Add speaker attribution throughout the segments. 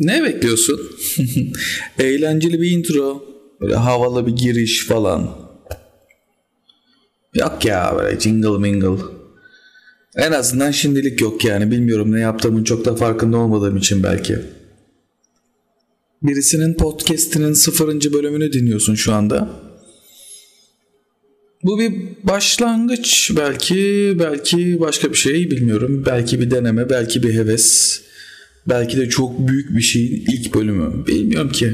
Speaker 1: Ne bekliyorsun? Eğlenceli bir intro. Böyle havalı bir giriş falan. Yok ya böyle jingle mingle. En azından şimdilik yok yani. Bilmiyorum ne yaptığımın çok da farkında olmadığım için belki. Birisinin podcast'inin sıfırıncı bölümünü dinliyorsun şu anda. Bu bir başlangıç belki, belki başka bir şey bilmiyorum. Belki bir deneme, belki bir heves. Belki de çok büyük bir şeyin ilk bölümü. Bilmiyorum ki.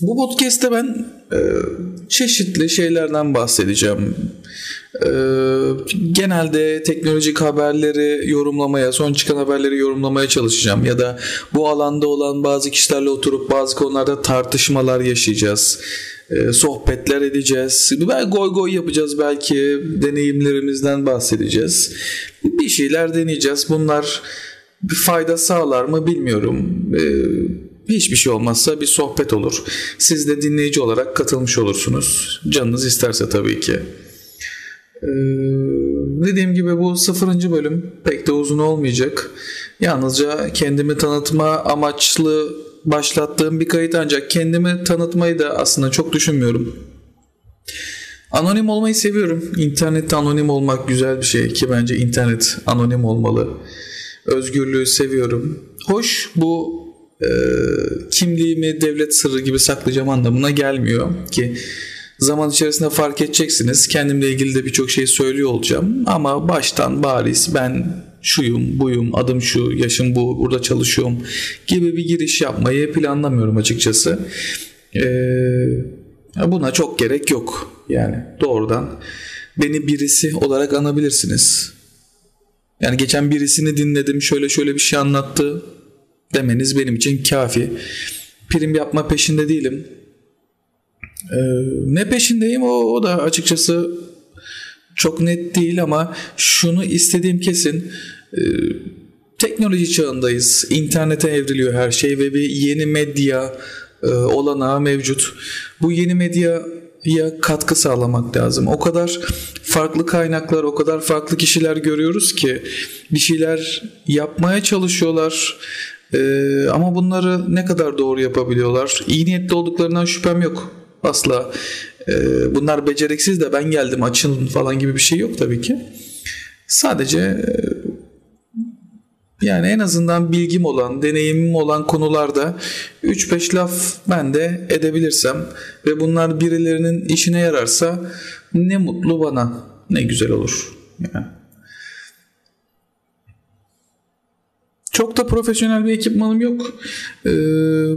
Speaker 1: Bu podcast'te ben e, çeşitli şeylerden bahsedeceğim. E, genelde teknolojik haberleri yorumlamaya, son çıkan haberleri yorumlamaya çalışacağım. Ya da bu alanda olan bazı kişilerle oturup bazı konularda tartışmalar yaşayacağız. E, sohbetler edeceğiz. Belki goy goy yapacağız belki. Deneyimlerimizden bahsedeceğiz. Bir şeyler deneyeceğiz. Bunlar bir fayda sağlar mı bilmiyorum. Eee Hiçbir şey olmazsa bir sohbet olur. Siz de dinleyici olarak katılmış olursunuz. Canınız isterse tabii ki. Ee, dediğim gibi bu sıfırıncı bölüm pek de uzun olmayacak. Yalnızca kendimi tanıtma amaçlı başlattığım bir kayıt ancak kendimi tanıtmayı da aslında çok düşünmüyorum. Anonim olmayı seviyorum. İnternette anonim olmak güzel bir şey ki bence internet anonim olmalı. Özgürlüğü seviyorum. Hoş bu e, kimliğimi devlet sırrı gibi saklayacağım anlamına gelmiyor ki zaman içerisinde fark edeceksiniz. Kendimle ilgili de birçok şey söylüyor olacağım ama baştan bariz ben şuyum, buyum, adım şu, yaşım bu, burada çalışıyorum gibi bir giriş yapmayı planlamıyorum açıkçası. Ee, buna çok gerek yok. Yani doğrudan beni birisi olarak anabilirsiniz. Yani geçen birisini dinledim şöyle şöyle bir şey anlattı demeniz benim için kafi. Prim yapma peşinde değilim. Ee, ne peşindeyim o, o da açıkçası çok net değil ama şunu istediğim kesin. Ee, teknoloji çağındayız. İnternete evriliyor her şey ve bir yeni medya e, olanağı mevcut. Bu yeni medya ya katkı sağlamak lazım. O kadar farklı kaynaklar, o kadar farklı kişiler görüyoruz ki bir şeyler yapmaya çalışıyorlar. Ee, ama bunları ne kadar doğru yapabiliyorlar? İyi niyetli olduklarından şüphem yok. Asla. Ee, bunlar beceriksiz de ben geldim açın falan gibi bir şey yok tabii ki. Sadece e, yani en azından bilgim olan, deneyimim olan konularda 3-5 laf ben de edebilirsem ve bunlar birilerinin işine yararsa ne mutlu bana. Ne güzel olur. Yani. Çok da profesyonel bir ekipmanım yok. Ee,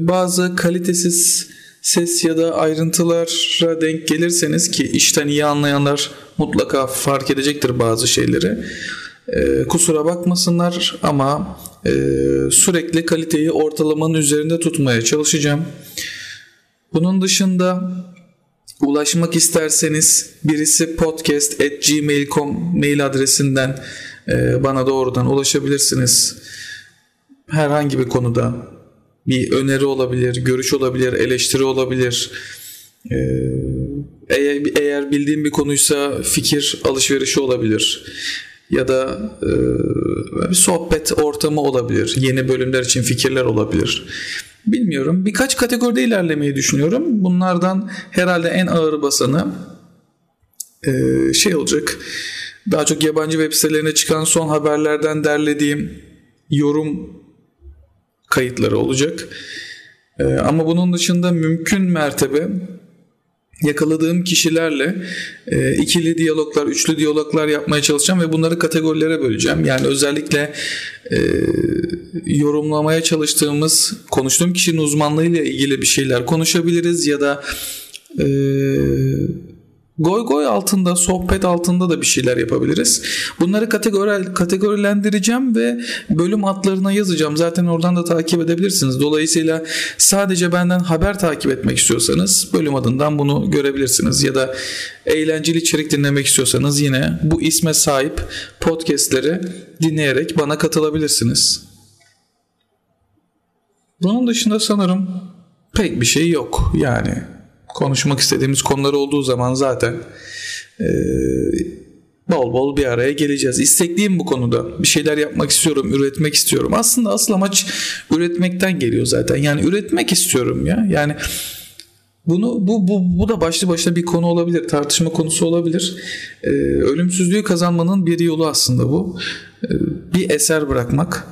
Speaker 1: bazı kalitesiz ses ya da ayrıntılara denk gelirseniz ki işten iyi anlayanlar mutlaka fark edecektir bazı şeyleri. Ee, kusura bakmasınlar ama e, sürekli kaliteyi ortalamanın üzerinde tutmaya çalışacağım. Bunun dışında ulaşmak isterseniz birisi podcast@gmail.com mail adresinden e, bana doğrudan ulaşabilirsiniz herhangi bir konuda bir öneri olabilir, görüş olabilir, eleştiri olabilir. Ee, eğer, eğer bildiğim bir konuysa fikir alışverişi olabilir. Ya da e, sohbet ortamı olabilir. Yeni bölümler için fikirler olabilir. Bilmiyorum. Birkaç kategoride ilerlemeyi düşünüyorum. Bunlardan herhalde en ağır basanı e, şey olacak. Daha çok yabancı web sitelerine çıkan son haberlerden derlediğim yorum kayıtları olacak. E, ama bunun dışında mümkün mertebe yakaladığım kişilerle e, ikili diyaloglar, üçlü diyaloglar yapmaya çalışacağım ve bunları kategorilere böleceğim. Yani özellikle e, yorumlamaya çalıştığımız, konuştuğum kişinin uzmanlığıyla ilgili bir şeyler konuşabiliriz ya da e, Goy goy altında, sohbet altında da bir şeyler yapabiliriz. Bunları kategori, kategorilendireceğim ve bölüm adlarına yazacağım. Zaten oradan da takip edebilirsiniz. Dolayısıyla sadece benden haber takip etmek istiyorsanız bölüm adından bunu görebilirsiniz. Ya da eğlenceli içerik dinlemek istiyorsanız yine bu isme sahip podcastleri dinleyerek bana katılabilirsiniz. Bunun dışında sanırım pek bir şey yok. Yani konuşmak istediğimiz konular olduğu zaman zaten e, bol bol bir araya geleceğiz. İstekliyim bu konuda. Bir şeyler yapmak istiyorum, üretmek istiyorum. Aslında asıl amaç üretmekten geliyor zaten. Yani üretmek istiyorum ya. Yani bunu bu bu bu da başlı başına bir konu olabilir, tartışma konusu olabilir. Ee, ölümsüzlüğü kazanmanın bir yolu aslında bu. Ee, bir eser bırakmak.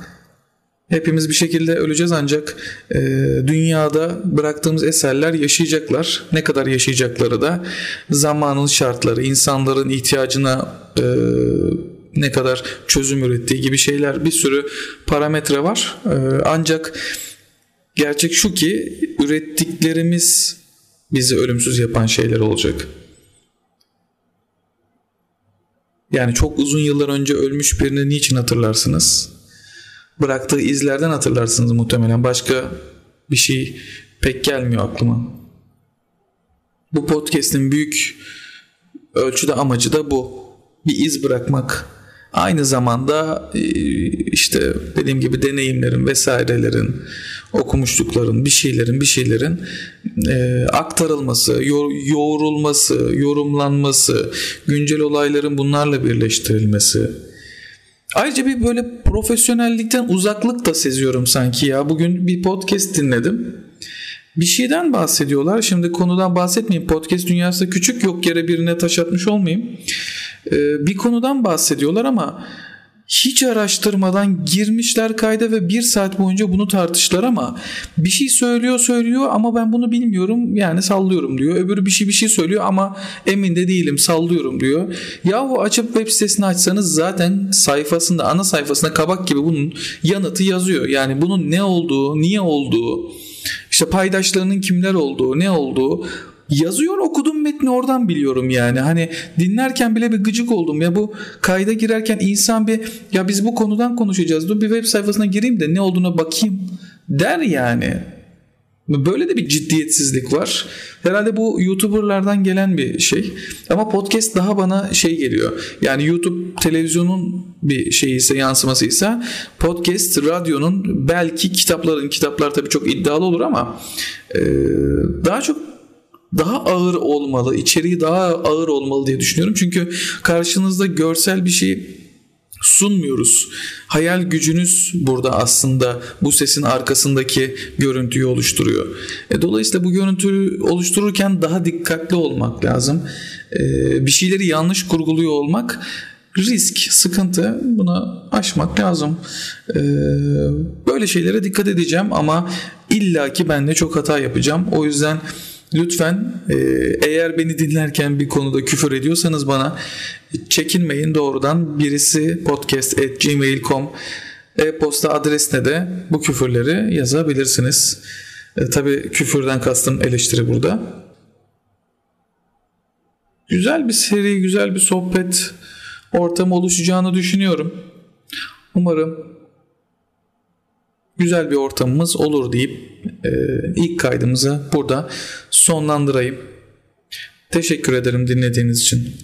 Speaker 1: Hepimiz bir şekilde öleceğiz ancak e, dünyada bıraktığımız eserler yaşayacaklar. Ne kadar yaşayacakları da zamanın şartları, insanların ihtiyacına e, ne kadar çözüm ürettiği gibi şeyler bir sürü parametre var. E, ancak gerçek şu ki ürettiklerimiz bizi ölümsüz yapan şeyler olacak. Yani çok uzun yıllar önce ölmüş birini niçin hatırlarsınız? Bıraktığı izlerden hatırlarsınız muhtemelen. Başka bir şey pek gelmiyor aklıma. Bu podcast'in büyük ölçüde amacı da bu. Bir iz bırakmak. Aynı zamanda e, işte dediğim gibi deneyimlerin vesairelerin okumuşlukların bir şeylerin bir şeylerin e, aktarılması, yo- yoğrulması, yorumlanması, güncel olayların bunlarla birleştirilmesi. Ayrıca bir böyle profesyonellikten uzaklık da seziyorum sanki ya. Bugün bir podcast dinledim. Bir şeyden bahsediyorlar. Şimdi konudan bahsetmeyeyim. Podcast dünyası küçük yok yere birine taş atmış olmayayım. Ee, bir konudan bahsediyorlar ama hiç araştırmadan girmişler kayda ve bir saat boyunca bunu tartıştılar ama bir şey söylüyor söylüyor ama ben bunu bilmiyorum yani sallıyorum diyor. Öbürü bir şey bir şey söylüyor ama emin de değilim sallıyorum diyor. Yahu açıp web sitesini açsanız zaten sayfasında ana sayfasında kabak gibi bunun yanıtı yazıyor. Yani bunun ne olduğu, niye olduğu, işte paydaşlarının kimler olduğu, ne olduğu yazıyor okudum metni oradan biliyorum yani. Hani dinlerken bile bir gıcık oldum. Ya bu kayda girerken insan bir ya biz bu konudan konuşacağız. Dur bir web sayfasına gireyim de ne olduğuna bakayım der yani. Böyle de bir ciddiyetsizlik var. Herhalde bu YouTuber'lardan gelen bir şey. Ama podcast daha bana şey geliyor. Yani YouTube televizyonun bir şeyi ise yansıması ise podcast radyonun belki kitapların kitaplar tabii çok iddialı olur ama daha çok daha ağır olmalı, içeriği daha ağır olmalı diye düşünüyorum. Çünkü karşınızda görsel bir şey sunmuyoruz. Hayal gücünüz burada aslında bu sesin arkasındaki görüntüyü oluşturuyor. E, dolayısıyla bu görüntüyü oluştururken daha dikkatli olmak lazım. E, bir şeyleri yanlış kurguluyor olmak risk, sıkıntı buna aşmak lazım. E, böyle şeylere dikkat edeceğim ama illaki ben de çok hata yapacağım. O yüzden Lütfen e, eğer beni dinlerken bir konuda küfür ediyorsanız bana çekinmeyin doğrudan birisi podcast.gmail.com e-posta adresine de bu küfürleri yazabilirsiniz. E, Tabi küfürden kastım eleştiri burada. Güzel bir seri, güzel bir sohbet ortamı oluşacağını düşünüyorum. Umarım güzel bir ortamımız olur deyip e, ilk kaydımızı burada sonlandırayım. Teşekkür ederim dinlediğiniz için.